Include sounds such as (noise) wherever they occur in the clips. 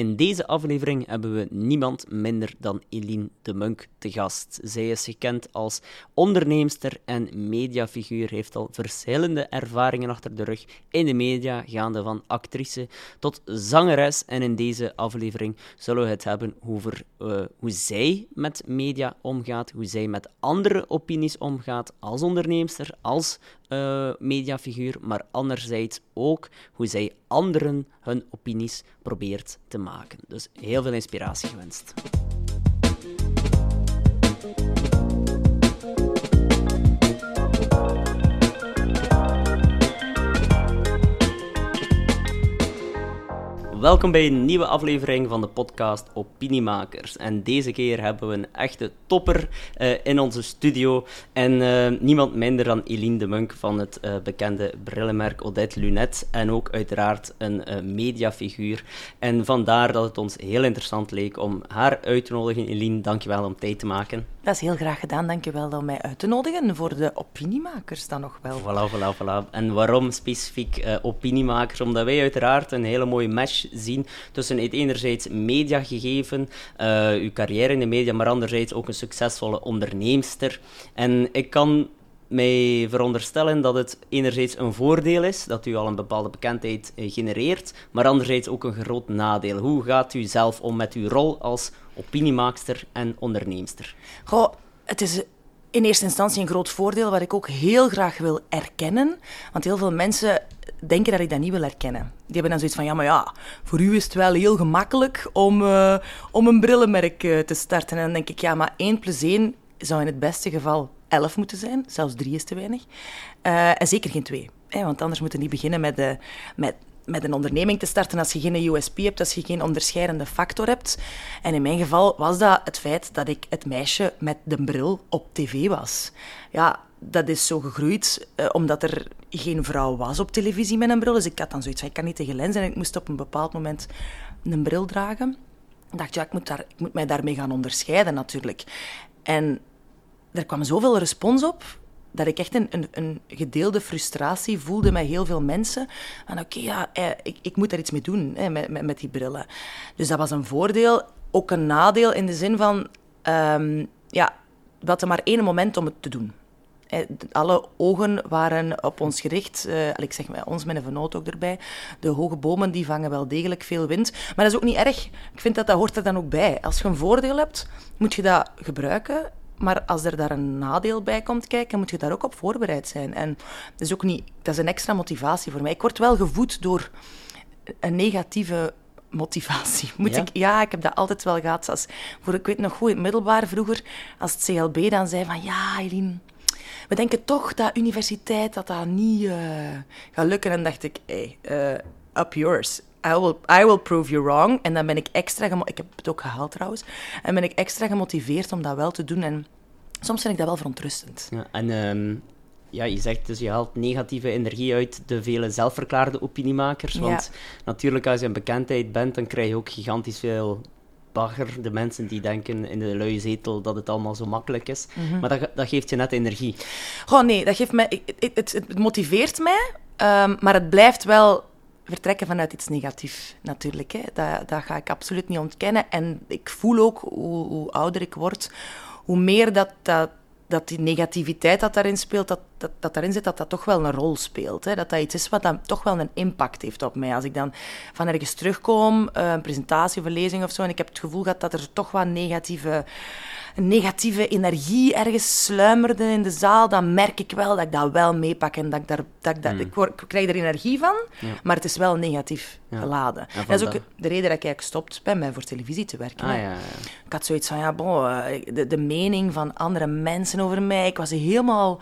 In deze aflevering hebben we niemand minder dan Eline de Munk te gast. Zij is gekend als onderneemster en mediafiguur, heeft al verschillende ervaringen achter de rug in de media, gaande van actrice tot zangeres. En in deze aflevering zullen we het hebben over uh, hoe zij met media omgaat, hoe zij met andere opinies omgaat als onderneemster, als uh, mediafiguur, maar anderzijds ook hoe zij anderen hun opinies probeert te maken. Dus heel veel inspiratie gewenst. Welkom bij een nieuwe aflevering van de podcast Opiniemakers. En deze keer hebben we een echte topper uh, in onze studio. En uh, niemand minder dan Eline de Munk van het uh, bekende brillenmerk Odette Lunet. En ook uiteraard een mediafiguur. En vandaar dat het ons heel interessant leek om haar uit te nodigen. Eline, dankjewel om tijd te maken. Dat is heel graag gedaan. Dankjewel om mij uit te nodigen voor de opiniemakers dan nog wel. Voilà, voilà, voilà. En waarom specifiek opiniemakers? Omdat wij uiteraard een hele mooie match zien tussen het enerzijds mediagegeven, uh, uw carrière in de media, maar anderzijds ook een succesvolle onderneemster. En ik kan mij veronderstellen dat het enerzijds een voordeel is, dat u al een bepaalde bekendheid eh, genereert, maar anderzijds ook een groot nadeel. Hoe gaat u zelf om met uw rol als opiniemaakster en onderneemster? Goh, het is in eerste instantie een groot voordeel, wat ik ook heel graag wil erkennen. Want heel veel mensen denken dat ik dat niet wil erkennen. Die hebben dan zoiets van, ja, maar ja, voor u is het wel heel gemakkelijk om, uh, om een brillenmerk uh, te starten. En dan denk ik, ja, maar 1 plus 1 zou in het beste geval 11 moeten zijn. Zelfs 3 is te weinig. Uh, en zeker geen 2. Want anders moeten die beginnen met, met, met een onderneming te starten als je geen USP hebt, als je geen onderscheidende factor hebt. En in mijn geval was dat het feit dat ik het meisje met de bril op tv was. Ja, dat is zo gegroeid uh, omdat er geen vrouw was op televisie met een bril. Dus ik had dan zoiets van, ik kan niet tegen lens en ik moest op een bepaald moment een bril dragen. Ik dacht, ja, ik moet, daar, ik moet mij daarmee gaan onderscheiden natuurlijk. En er kwam zoveel respons op dat ik echt een, een, een, gedeelde frustratie voelde met heel veel mensen. Van oké, ja, eh, ik, ik moet daar iets mee doen hè, met, met, met, die brillen. Dus dat was een voordeel. Ook een nadeel in de zin van... Um, ja, we hadden maar één moment om het te doen. Alle ogen waren op ons gericht. Uh, ik zeg maar, ons met een vernoot ook erbij. De hoge bomen die vangen wel degelijk veel wind. Maar dat is ook niet erg. Ik vind dat dat hoort er dan ook bij. Als je een voordeel hebt, moet je dat gebruiken. Maar als er daar een nadeel bij komt kijken, moet je daar ook op voorbereid zijn. En dat is ook niet, dat is een extra motivatie voor mij. Ik word wel gevoed door een negatieve motivatie. (laughs) Moet ja? Ik, ja, ik heb dat altijd wel gehad. Als, voor, ik weet nog goed, in het middelbaar vroeger, als het CLB dan zei van ja, Eline, we denken toch dat universiteit dat dat niet uh, gaat lukken. En dacht ik, hey, uh, up yours. I will, I will prove you wrong. En dan ben ik extra... Ik heb het ook gehaald trouwens. En ben ik extra gemotiveerd om dat wel te doen. En soms vind ik dat wel verontrustend. Ja, en um, ja, je zegt dus je haalt negatieve energie uit de vele zelfverklaarde opiniemakers. Want natuurlijk, als je een bekendheid bent, dan krijg je ook gigantisch veel bagger. De mensen die denken in de luie zetel dat het allemaal zo makkelijk is. Mm -hmm. Maar dat, dat geeft je net energie. Goh, nee, dat geeft mij... Het, het, het motiveert mij, um, maar het blijft wel vertrekken vanuit iets negatiefs, natuurlijk. Hè. Dat, dat ga ik absoluut niet ontkennen. En ik voel ook, hoe, hoe ouder ik word, hoe meer dat, dat, dat die negativiteit dat daarin speelt, dat, dat, dat daarin zit, dat dat toch wel een rol speelt. Hè. Dat dat iets is wat dan toch wel een impact heeft op mij. Als ik dan van ergens terugkom, uh, een presentatie of een lezing of zo, en ik heb het gevoel gehad dat er toch wat negatieve negatieve energie ergens sluimerde in de zaal, dan merk ik wel dat ik dat wel meepak en dat ik daar, dat ik, dat, hmm. ik, word, ik, krijg er energie van, ja. maar het is wel negatief ja. geladen. dat is ook de reden dat ik eigenlijk gestopt ben met voor televisie te werken. Ah, ja, ik had zoiets van, ja, bon, eh, de, de mening van andere mensen over mij, ik was helemaal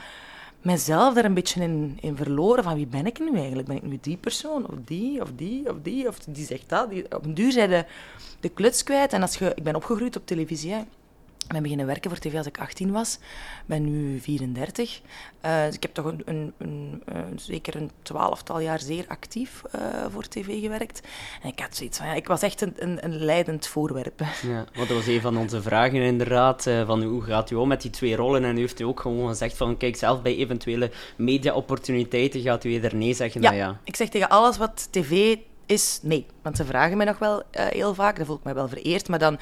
mezelf daar een beetje in, in verloren. Van wie ben ik nu eigenlijk? Ben ik nu die persoon? Of die? Of die? Of die? Of die zegt dat? Die, op een duur zei de, de kluts kwijt. En als je, ik ben opgegroeid op televisie. Hè ben beginnen werken voor tv als ik 18 was. Ik ben nu 34. Uh, dus ik heb toch een, een, een, een, zeker een twaalftal jaar zeer actief uh, voor tv gewerkt. En ik had zoiets van, ja, ik was echt een, een, leidend voorwerp. Ja, want dat was een van onze vragen inderdaad, uh, van hoe gaat u om met die twee rollen? En u heeft u ook gewoon gezegd van, kijk, zelf bij eventuele media-opportuniteiten gaat u eerder nee zeggen ja, dan ja. ik zeg tegen alles wat tv is nee. Want ze vragen mij nog wel eh, heel vaak, dan voel ik me wel vereerd, maar dan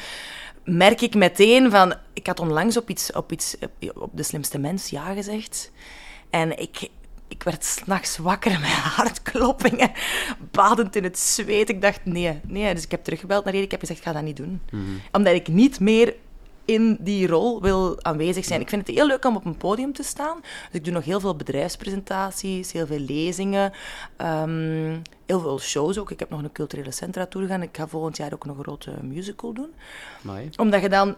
merk ik meteen van... Ik had onlangs op iets, op, iets, op De Slimste Mens ja gezegd. En ik, ik werd s'nachts wakker met hartkloppingen, (laughs) badend in het zweet. Ik dacht, nee, nee. Dus ik heb teruggebeld naar hier. Ik heb gezegd, ik ga dat niet doen. Mhm. Omdat ik niet meer in die rol wil aanwezig zijn. Ik vind het heel leuk om op een podium te staan. Dus ik doe nog heel veel bedrijfspresentaties, heel veel lezingen, ehm, heel veel shows ook. Ik heb nog een culturele centra tour gaan. Ik ga volgend jaar ook nog een grote musical doen. Amai. Omdat je dan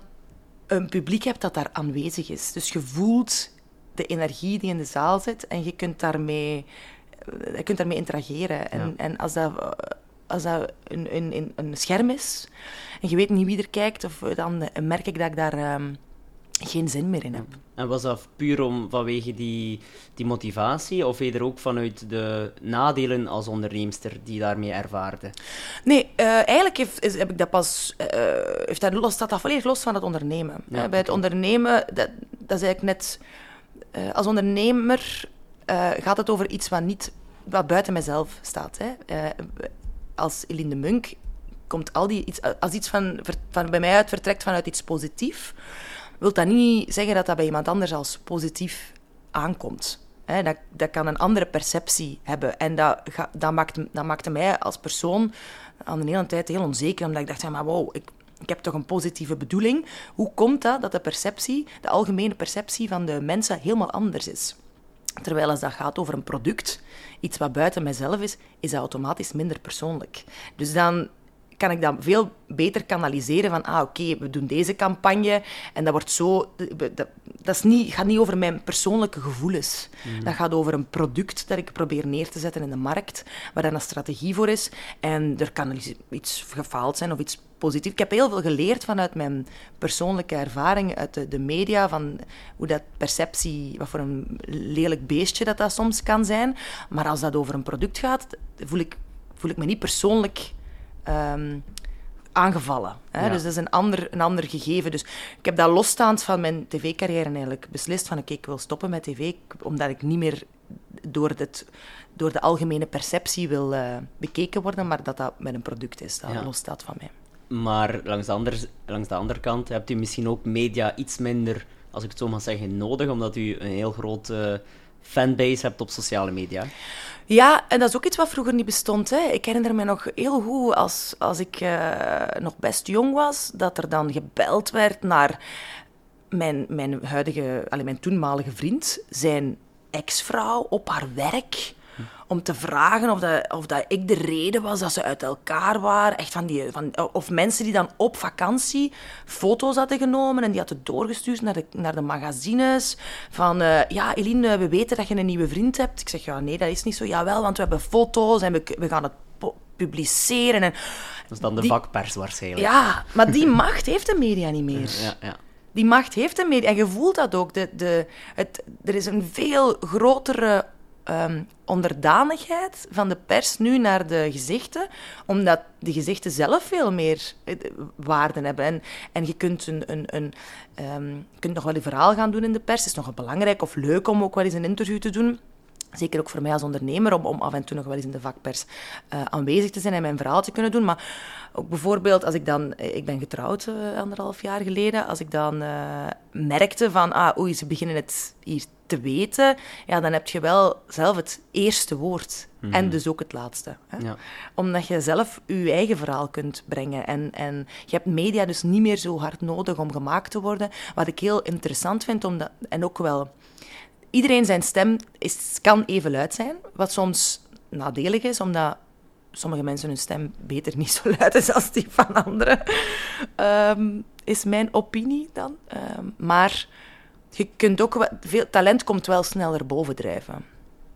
een publiek hebt dat daar aanwezig is. Dus je voelt de energie die in de zaal zit en je kunt daarmee, je kunt daarmee interageren. En, Ja. en als dat, als dat een, een- een scherm is en je weet niet wie er kijkt, of, dan merk ik dat ik daar ehm, geen zin meer in heb. En was dat puur om, vanwege die, die motivatie, of eerder ook vanuit de nadelen als onderneemster die je daarmee ervaarde? Nee, eh, eigenlijk heeft, is, heb ik dat pas. eh, heeft dat los, staat dat volledig los van het ondernemen. Ja, Eh, bij het ondernemen, dat, dat is eigenlijk net. eh, als ondernemer eh, gaat het over iets wat niet wat buiten mezelf staat. Hè. Eh, als Eline de Munk komt al die iets, als iets van, van bij mij uit vertrekt vanuit iets positiefs, wil dat niet zeggen dat dat bij iemand anders als positief aankomt. Dat, dat kan een andere perceptie hebben. En dat, dat, maakt, dat maakte mij als persoon aan de ene tijd heel onzeker, omdat ik dacht, ja, maar wow, ik, ik heb toch een positieve bedoeling. Hoe komt dat dat de perceptie, de algemene perceptie van de mensen helemaal anders is? Terwijl als dat gaat over een product, iets wat buiten mijzelf is, is dat automatisch minder persoonlijk. Dus dan kan ik dat veel beter kanaliseren van, ah oké, we doen deze campagne en dat wordt zo... Dat, dat is niet, gaat niet over mijn persoonlijke gevoelens. Dat gaat over een product dat ik probeer neer te zetten in de markt, waar dan een strategie voor is. En er kan iets- iets gefaald zijn of iets positief. Ik heb heel veel geleerd vanuit mijn persoonlijke ervaring uit de, de media, van hoe dat perceptie, wat voor een lelijk beestje dat dat soms kan zijn. Maar als dat over een product gaat, voel ik, voel ik me niet persoonlijk ehm, aangevallen. Hè? Ja. Dus dat is een ander, een ander gegeven. Dus ik heb dat losstaand van mijn tv-carrière eigenlijk beslist van oké, ik wil stoppen met tv, omdat ik niet meer door, door de algemene perceptie wil eh, bekeken worden, maar dat dat met een product is, dat Ja. losstaat van mij. Maar langs de, andere, langs de andere kant hebt u misschien ook media iets minder, als ik het zo mag zeggen, nodig, omdat u een heel grote fanbase hebt op sociale media. Ja, en dat is ook iets wat vroeger niet bestond. Hè. Ik herinner me nog heel goed, als, als ik eh, nog best jong was, dat er dan gebeld werd naar mijn, mijn huidige, allee, mijn toenmalige vriend, zijn ex-vrouw op haar werk, om te vragen of, dat, of dat ik de reden was dat ze uit elkaar waren. Echt van die, van, of mensen die dan op vakantie foto's hadden genomen en die hadden doorgestuurd naar de, naar de magazines. Van, eh, ja, Eline, we weten dat je een nieuwe vriend hebt. Ik zeg, ja, nee, dat is niet zo. Jawel, want we hebben foto's en we, we gaan het publiceren. En, Dat is dan de Die- vakpers waarschijnlijk. ja, maar die (laughs) macht heeft de media niet meer. ja, ja. Die macht heeft de media. En je voelt dat ook. De, de, het, er is een veel grotere ehm, onderdanigheid van de pers nu naar de gezichten, omdat die gezichten zelf veel meer eh, waarde hebben. En, en je kunt, een, een, een, ehm, kunt nog wel een verhaal gaan doen in de pers. Het is nog wel belangrijk of leuk om ook wel eens een interview te doen. Zeker ook voor mij als ondernemer, om, om af en toe nog wel eens in de vakpers eh, aanwezig te zijn en mijn verhaal te kunnen doen. Maar ook bijvoorbeeld als ik dan... eh, Ik ben getrouwd eh, anderhalf jaar geleden. Als ik dan merkte van, ah, oei, ze beginnen het hier te weten. Ja, dan heb je wel zelf het eerste woord. En dus ook het laatste. Hè? Ja. Omdat je zelf je eigen verhaal kunt brengen. En, en je hebt media dus niet meer zo hard nodig om gemaakt te worden. Wat ik heel interessant vind, omdat, en ook wel iedereen zijn stem is, kan even luid zijn, wat soms nadelig is, omdat sommige mensen hun stem beter niet zo luid is als die van anderen. Ehm, is mijn opinie dan. Ehm, maar je kunt ook veel talent komt wel sneller bovendrijven.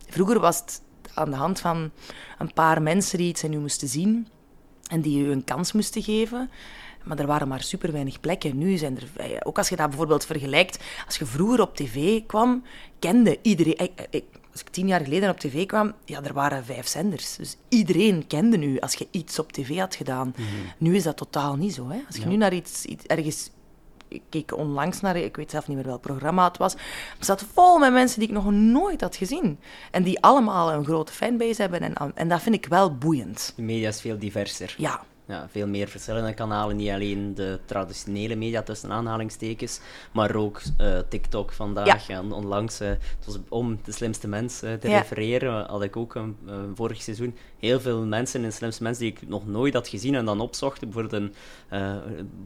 Vroeger was het aan de hand van een paar mensen die iets in u moesten zien en die u een kans moesten geven. Maar er waren maar super weinig plekken. Nu zijn er, eh, ook als je dat bijvoorbeeld vergelijkt, als je vroeger op tv kwam, kende iedereen. ik- ik- als ik tien jaar geleden op tv kwam, ja, er waren vijf zenders. Dus iedereen kende nu als je iets op tv had gedaan. Nu is dat totaal niet zo. Hè? Als je Ja. nu naar iets, iets ergens ik keek onlangs naar, ik weet zelf niet meer welk programma het was. Het zat vol met mensen die ik nog nooit had gezien. En die allemaal een grote fanbase hebben. En, en dat vind ik wel boeiend. De media is veel diverser. Ja, ja, veel meer verschillende kanalen. Niet alleen de traditionele media tussen aanhalingstekens, maar ook uh, TikTok vandaag. Ja. En onlangs, uh, het was om de slimste mensen uh, te ja. refereren, had ik ook een, vorig seizoen heel veel mensen in slimste mensen die ik nog nooit had gezien en dan opzocht. Bijvoorbeeld een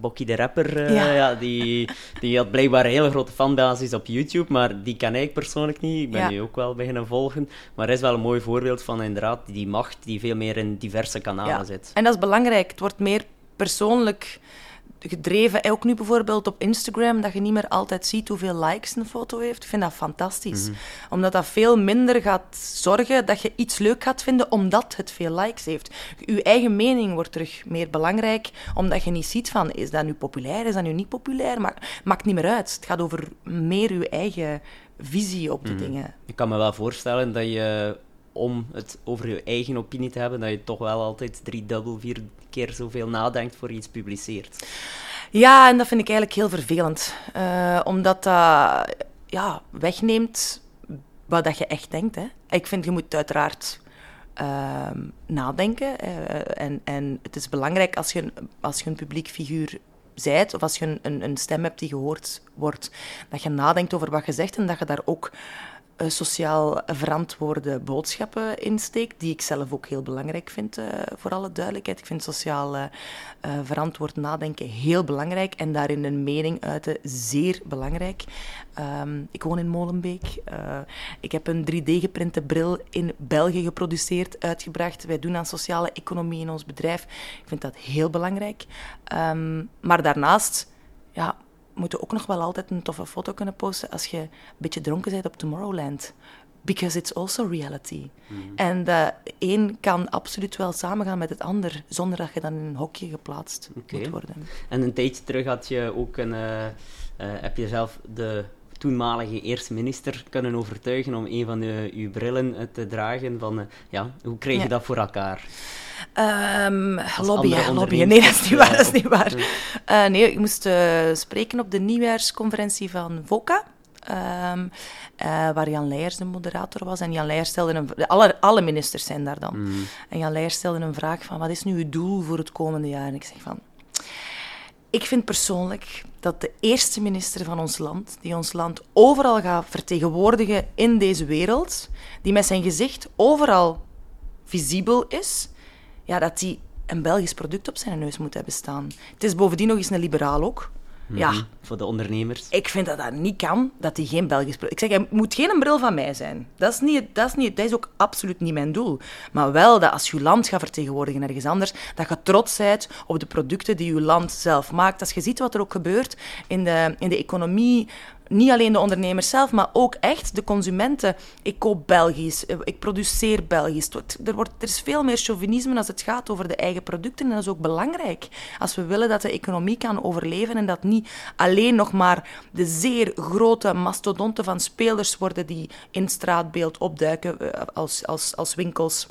Bokkie de Rapper, ja. die, die had blijkbaar een hele grote fanbasis op YouTube, maar die ken ik persoonlijk niet. Ik ben nu ook wel beginnen volgen. Maar hij is wel een mooi voorbeeld van inderdaad die macht die veel meer in diverse kanalen zit. En dat is belangrijk het wordt meer persoonlijk gedreven. Ook nu bijvoorbeeld op Instagram, dat je niet meer altijd ziet hoeveel likes een foto heeft. Ik vind dat fantastisch. Mhm. Omdat dat veel minder gaat zorgen dat je iets leuk gaat vinden omdat het veel likes heeft. Je eigen mening wordt terug meer belangrijk, omdat je niet ziet van, is dat nu populair, is dat nu niet populair? Maar maakt niet meer uit. Het gaat over meer je eigen visie op de mhm. dingen. Ik kan me wel voorstellen dat je om het over je eigen opinie te hebben, dat je toch wel altijd drie, dubbel, vier keer zoveel nadenkt voor iets publiceert. Ja, en dat vind ik eigenlijk heel vervelend. Uh, omdat dat ja, wegneemt wat dat je echt denkt. Hè. Ik vind, je moet uiteraard uh, nadenken. Uh, en, en het is belangrijk als je, als je een publiek figuur zijt, of als je een, een stem hebt die gehoord wordt, dat je nadenkt over wat je zegt en dat je daar ook sociaal verantwoorde boodschappen insteekt, die ik zelf ook heel belangrijk vind, uh, voor alle duidelijkheid. Ik vind sociaal uh, verantwoord nadenken heel belangrijk en daarin een mening uiten zeer belangrijk. Um, ik woon in Molenbeek. ik heb een 3D-geprinte bril in België geproduceerd, uitgebracht. Wij doen aan sociale economie in ons bedrijf. Ik vind dat heel belangrijk. Um, maar daarnaast ja, moeten ook nog wel altijd een toffe foto kunnen posten als je een beetje dronken bent op Tomorrowland. Because it's also reality. Mhm. En de een kan absoluut wel samengaan met het ander, zonder dat je dan in een hokje geplaatst moet worden. En een tijdje terug had je ook een, uh, uh, heb je zelf de toenmalige eerste minister kunnen overtuigen om een van de, uw brillen te dragen. Van, uh, ja, hoe kreeg je dat voor elkaar? Um, lobbyen, lobbyen. Nee, dat is niet waar. Dat is niet waar. Uh, nee, ik moest uh, spreken op de nieuwjaarsconferentie van VOCA. Um, uh, waar Jan Leijers de moderator was. En Jan Leijers stelde een... Alle, alle ministers zijn daar dan. Mm. En Jan Leijers stelde een vraag van, wat is nu uw doel voor het komende jaar? En ik zeg van... Ik vind persoonlijk dat de eerste minister van ons land, die ons land overal gaat vertegenwoordigen in deze wereld, die met zijn gezicht overal visibel is, ja, dat hij een Belgisch product op zijn neus moet hebben staan. Het is bovendien nog eens een liberaal ook. Mhm. Ja. Voor de ondernemers. Ik vind dat dat niet kan, dat hij geen Belgisch product... Ik zeg, hij moet geen bril van mij zijn. Dat is, niet, dat, is niet, dat is ook absoluut niet mijn doel. Maar wel dat als je land gaat vertegenwoordigen ergens anders, dat je trots bent op de producten die je land zelf maakt. Als je ziet wat er ook gebeurt in de, in de economie, niet alleen de ondernemers zelf, maar ook echt de consumenten. Ik koop Belgisch, eh, ik produceer Belgisch. Er, wordt, er is veel meer chauvinisme als het gaat over de eigen producten. En dat is ook belangrijk. Als we willen dat de economie kan overleven en dat niet alleen nog maar de zeer grote mastodonten van spelers worden die in straatbeeld opduiken eh, als, als, als winkels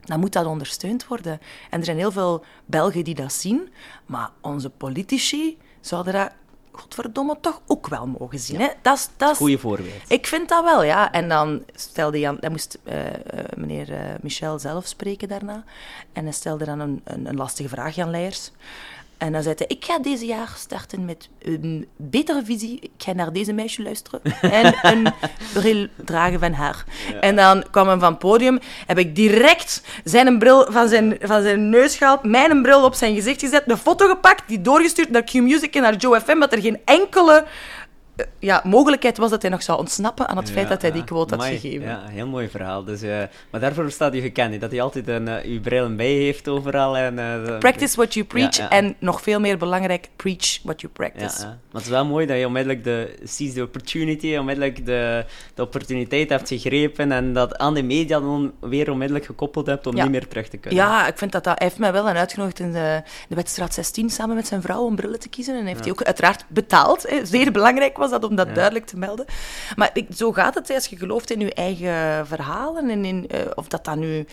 dan moet dat ondersteund worden. En er zijn heel veel Belgen die dat zien, maar onze politici zouden dat godverdomme toch ook wel mogen zien. Hè? Dat is, Goeie voorbeeld. Ik vind dat wel, ja. En dan stelde Jan, dan moest uh, meneer uh, Michel zelf spreken daarna. En hij stelde dan een, een, een lastige vraag, Jan Leijers. En dan zei hij, ik ga deze jaar starten met een betere visie. Ik ga naar deze meisje luisteren (laughs) en een bril dragen van haar. En dan kwam hij van het podium, heb ik direct zijn bril van zijn, van zijn neus gehaald, mijn bril op zijn gezicht gezet, een foto gepakt, die doorgestuurd naar Q-Music en naar Joe FM, dat er geen enkele ja, mogelijkheid was dat hij nog zou ontsnappen aan het feit dat hij die quote had gegeven. Ja, heel mooi verhaal. Dus, uh, maar daarvoor staat hij gekend, dat hij altijd een, uh, uw bril bij heeft overal. En, uh, practice what you preach en nog veel meer belangrijk, preach what you practice. Maar het is wel mooi dat je onmiddellijk de seize the opportunity, onmiddellijk de, de opportuniteit hebt gegrepen en dat aan de media dan weer onmiddellijk gekoppeld hebt om niet meer terug te kunnen. Ja, ik vind dat dat... Hij heeft mij wel uitgenodigd in de, de wedstrijd 16 samen met zijn vrouw om brillen te kiezen en heeft hij ook uiteraard betaald. Hè. Zeer belangrijk was dat om dat duidelijk te melden. Maar ik, zo gaat het als je gelooft in je eigen verhalen en in, uh, of dat dan nu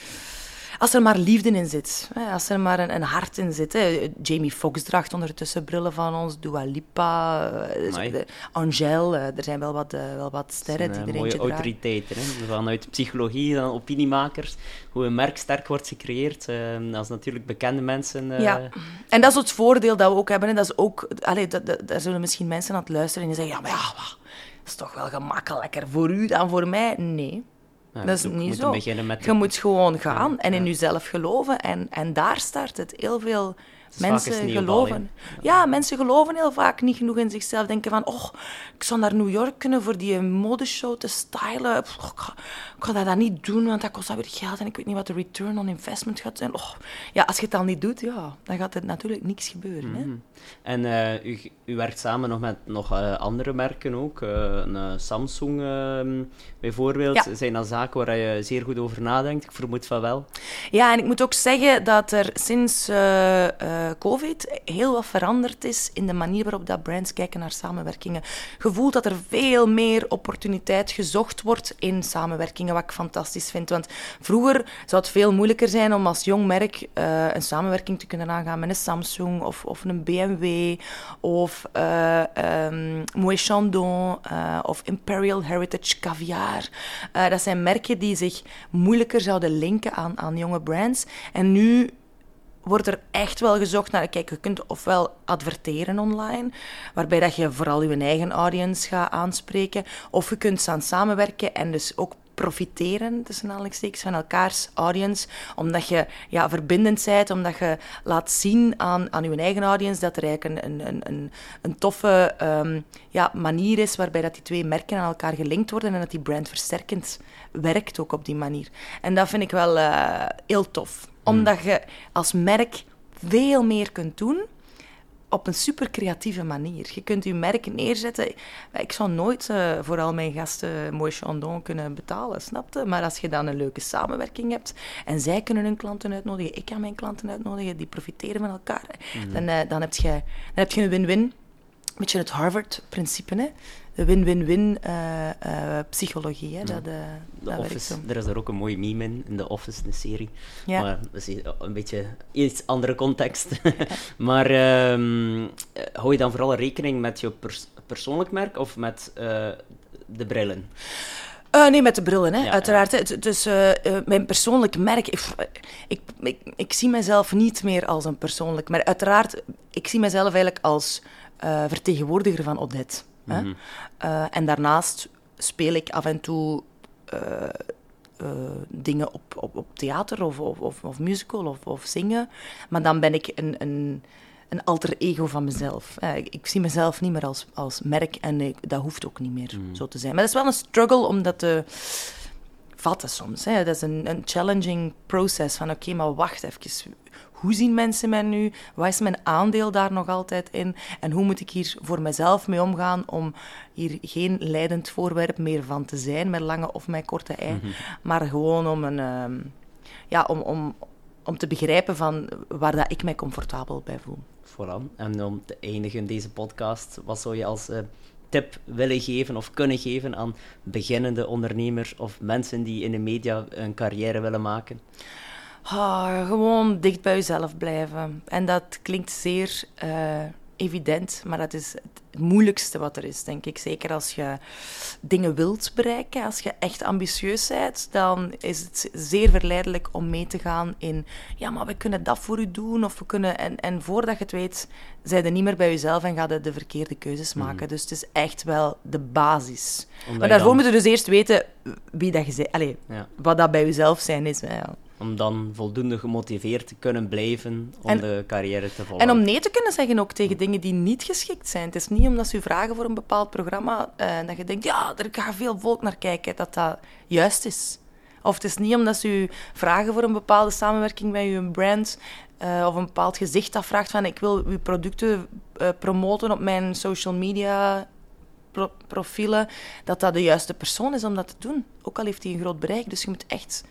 als er maar liefde in zit, hè, als er maar een, een hart in zit. Hè. Jamie Foxx draagt ondertussen brillen van ons, Dua Lipa, de, Angèle, uh, er zijn wel wat, uh, wel wat sterren die er mooie eentje autoriteiten. Hè? Vanuit psychologie en opiniemakers, hoe een merk sterk wordt gecreëerd, als natuurlijk bekende mensen... Ja, en dat is het voordeel dat we ook hebben. Hè. Dat is ook, allee, dat, dat, daar zullen misschien mensen aan het luisteren en die zeggen, ja, maar ja, dat is toch wel gemakkelijker voor u dan voor mij? Nee dat is niet zo. Je moet gewoon gaan en in jezelf geloven. En, en daar start het. Heel veel mensen geloven. ja, mensen geloven heel vaak niet genoeg in zichzelf. Denken van, oh, ik zou naar New York kunnen voor die modeshow te stylen. ik, ga, dat dan niet doen, want dat kost weer geld en ik weet niet wat de return on investment gaat zijn. Oh, ja, als je het dan niet doet, ja, dan gaat er natuurlijk niks gebeuren. hè? Mhm. En uh, u, u werkt samen nog met nog uh, andere merken ook. Uh, een, Samsung ehm, bijvoorbeeld. Ja. Zijn dat zaken waar je zeer goed over nadenkt? Ik vermoed van wel. Ja, en ik moet ook zeggen dat er sinds COVID heel wat veranderd is in de manier waarop dat brands kijken naar samenwerkingen. Je voelt dat er veel meer opportuniteit gezocht wordt in samenwerkingen, wat ik fantastisch vind. Want vroeger zou het veel moeilijker zijn om als jong merk uh, een samenwerking te kunnen aangaan met een Samsung of, of een BMW of uh, um, Moët Chandon uh, of Imperial Heritage Caviar. dat zijn merken die zich moeilijker zouden linken aan, aan jonge brands. En nu wordt er echt wel gezocht naar... Kijk, je kunt ofwel adverteren online, waarbij dat je vooral je eigen audience gaat aanspreken, of je kunt gaan samenwerken en dus ook profiteren, tussen aanhalingstekens, van elkaars audience. Omdat je ja, verbindend bent, omdat je laat zien aan, aan je eigen audience dat er eigenlijk een, een, een, een toffe um, ja, manier is waarbij dat die twee merken aan elkaar gelinkt worden en dat die brand versterkend werkt ook op die manier. En dat vind ik wel uh, heel tof. Omdat je als merk veel meer kunt doen op een super creatieve manier. Je kunt je merk neerzetten. Ik zou nooit uh, voor al mijn gasten mooi chandon kunnen betalen, snapte? Maar als je dan een leuke samenwerking hebt en zij kunnen hun klanten uitnodigen, ik kan mijn klanten uitnodigen, die profiteren van elkaar, mm dan, uh, dan, heb je, dan heb je een win-win. Beetje het Harvard-principe, hè? De win-win-win uh, uh, psychologie. Hè, dat, uh, dat office, er is er ook een mooie meme in, in The Office, de serie. Ja. Maar dat is een beetje iets andere context. (laughs) (laughs) maar um, hou je dan vooral rekening met je pers persoonlijk merk of met de brillen? Uh, nee, met de brillen, hè, uiteraard. Dus uh, mijn persoonlijk merk... Ik, ik, ik, ik, zie mezelf niet meer als een persoonlijk merk. Uiteraard, ik zie mezelf eigenlijk als vertegenwoordiger van Odette. Mm en daarnaast speel ik af en toe uh, uh, dingen op, op, op theater of, of, of, musical of, of zingen. Maar dan ben ik een, een, een alter ego van mezelf. Ik, ik, zie mezelf niet meer als, als merk en ik, dat hoeft ook niet meer mm. zo te zijn. Maar dat is wel een struggle om dat te vatten soms. Hè. Dat is een, een challenging proces van oké, maar wacht even hoe zien mensen mij nu? Wat is mijn aandeel daar nog altijd in? En hoe moet ik hier voor mezelf mee omgaan om hier geen leidend voorwerp meer van te zijn, met lange of met korte ei, mhm. maar gewoon om, een, ehm, ja, om, om, om te begrijpen van waar dat ik mij comfortabel bij voel. Vooral. En om te eindigen deze podcast, wat zou je als uh, tip willen geven of kunnen geven aan beginnende ondernemers of mensen die in de media een carrière willen maken? Ah, gewoon dicht bij jezelf blijven. En dat klinkt zeer uh, evident, maar dat is het moeilijkste wat er is, denk ik. Zeker als je dingen wilt bereiken, als je echt ambitieus bent, dan is het zeer verleidelijk om mee te gaan in, ja, maar we kunnen dat voor u doen, of we kunnen... En, en voordat je het weet, zijn je niet meer bij jezelf en ga je de verkeerde keuzes mhm. maken. Dus het is echt wel de basis. maar daarvoor moet je dus eerst weten wie dat je bent. Allee, wat dat bij jezelf zijn is. Hè, om dan voldoende gemotiveerd te kunnen blijven om de carrière te volgen. En om nee te kunnen zeggen ook tegen dingen die niet geschikt zijn. Het is niet omdat ze u vragen voor een bepaald programma uh, dat je denkt, ja, er gaat veel volk naar kijken, dat dat juist is. Of het is niet omdat ze u vragen voor een bepaalde samenwerking met uw brand uh, of een bepaald gezicht afvraagt van ik wil uw producten uh, promoten op mijn social media profielen, dat dat de juiste persoon is om dat te doen. Ook al heeft hij een groot bereik. Dus je moet echt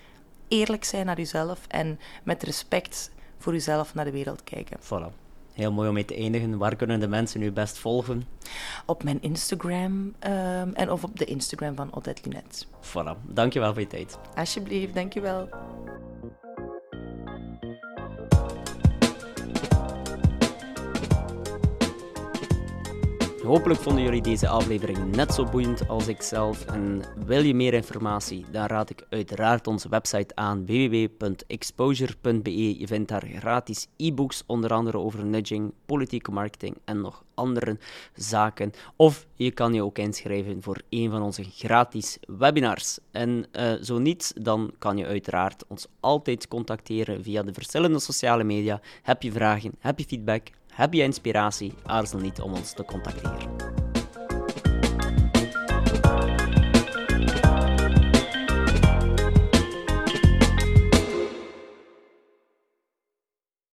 eerlijk zijn naar jezelf en met respect voor jezelf naar de wereld kijken. Voilà. Heel mooi om mee te eindigen. Waar kunnen de mensen u best volgen? Op mijn Instagram um, en of op de Instagram van Odette Lunet. Voilà. Dankjewel voor je tijd. Alsjeblieft, dankjewel. Hopelijk vonden jullie deze aflevering net zo boeiend als ik zelf. En wil je meer informatie, dan raad ik uiteraard onze website aan www.exposure.be. Je vindt daar gratis e-books, onder andere over nudging, politieke marketing en nog andere zaken. Of je kan je ook inschrijven voor een van onze gratis webinars. En uh, zo niet, dan kan je uiteraard ons altijd contacteren via de verschillende sociale media. Heb je vragen, heb je feedback, heb je inspiratie? Aarzel niet om ons te contacteren.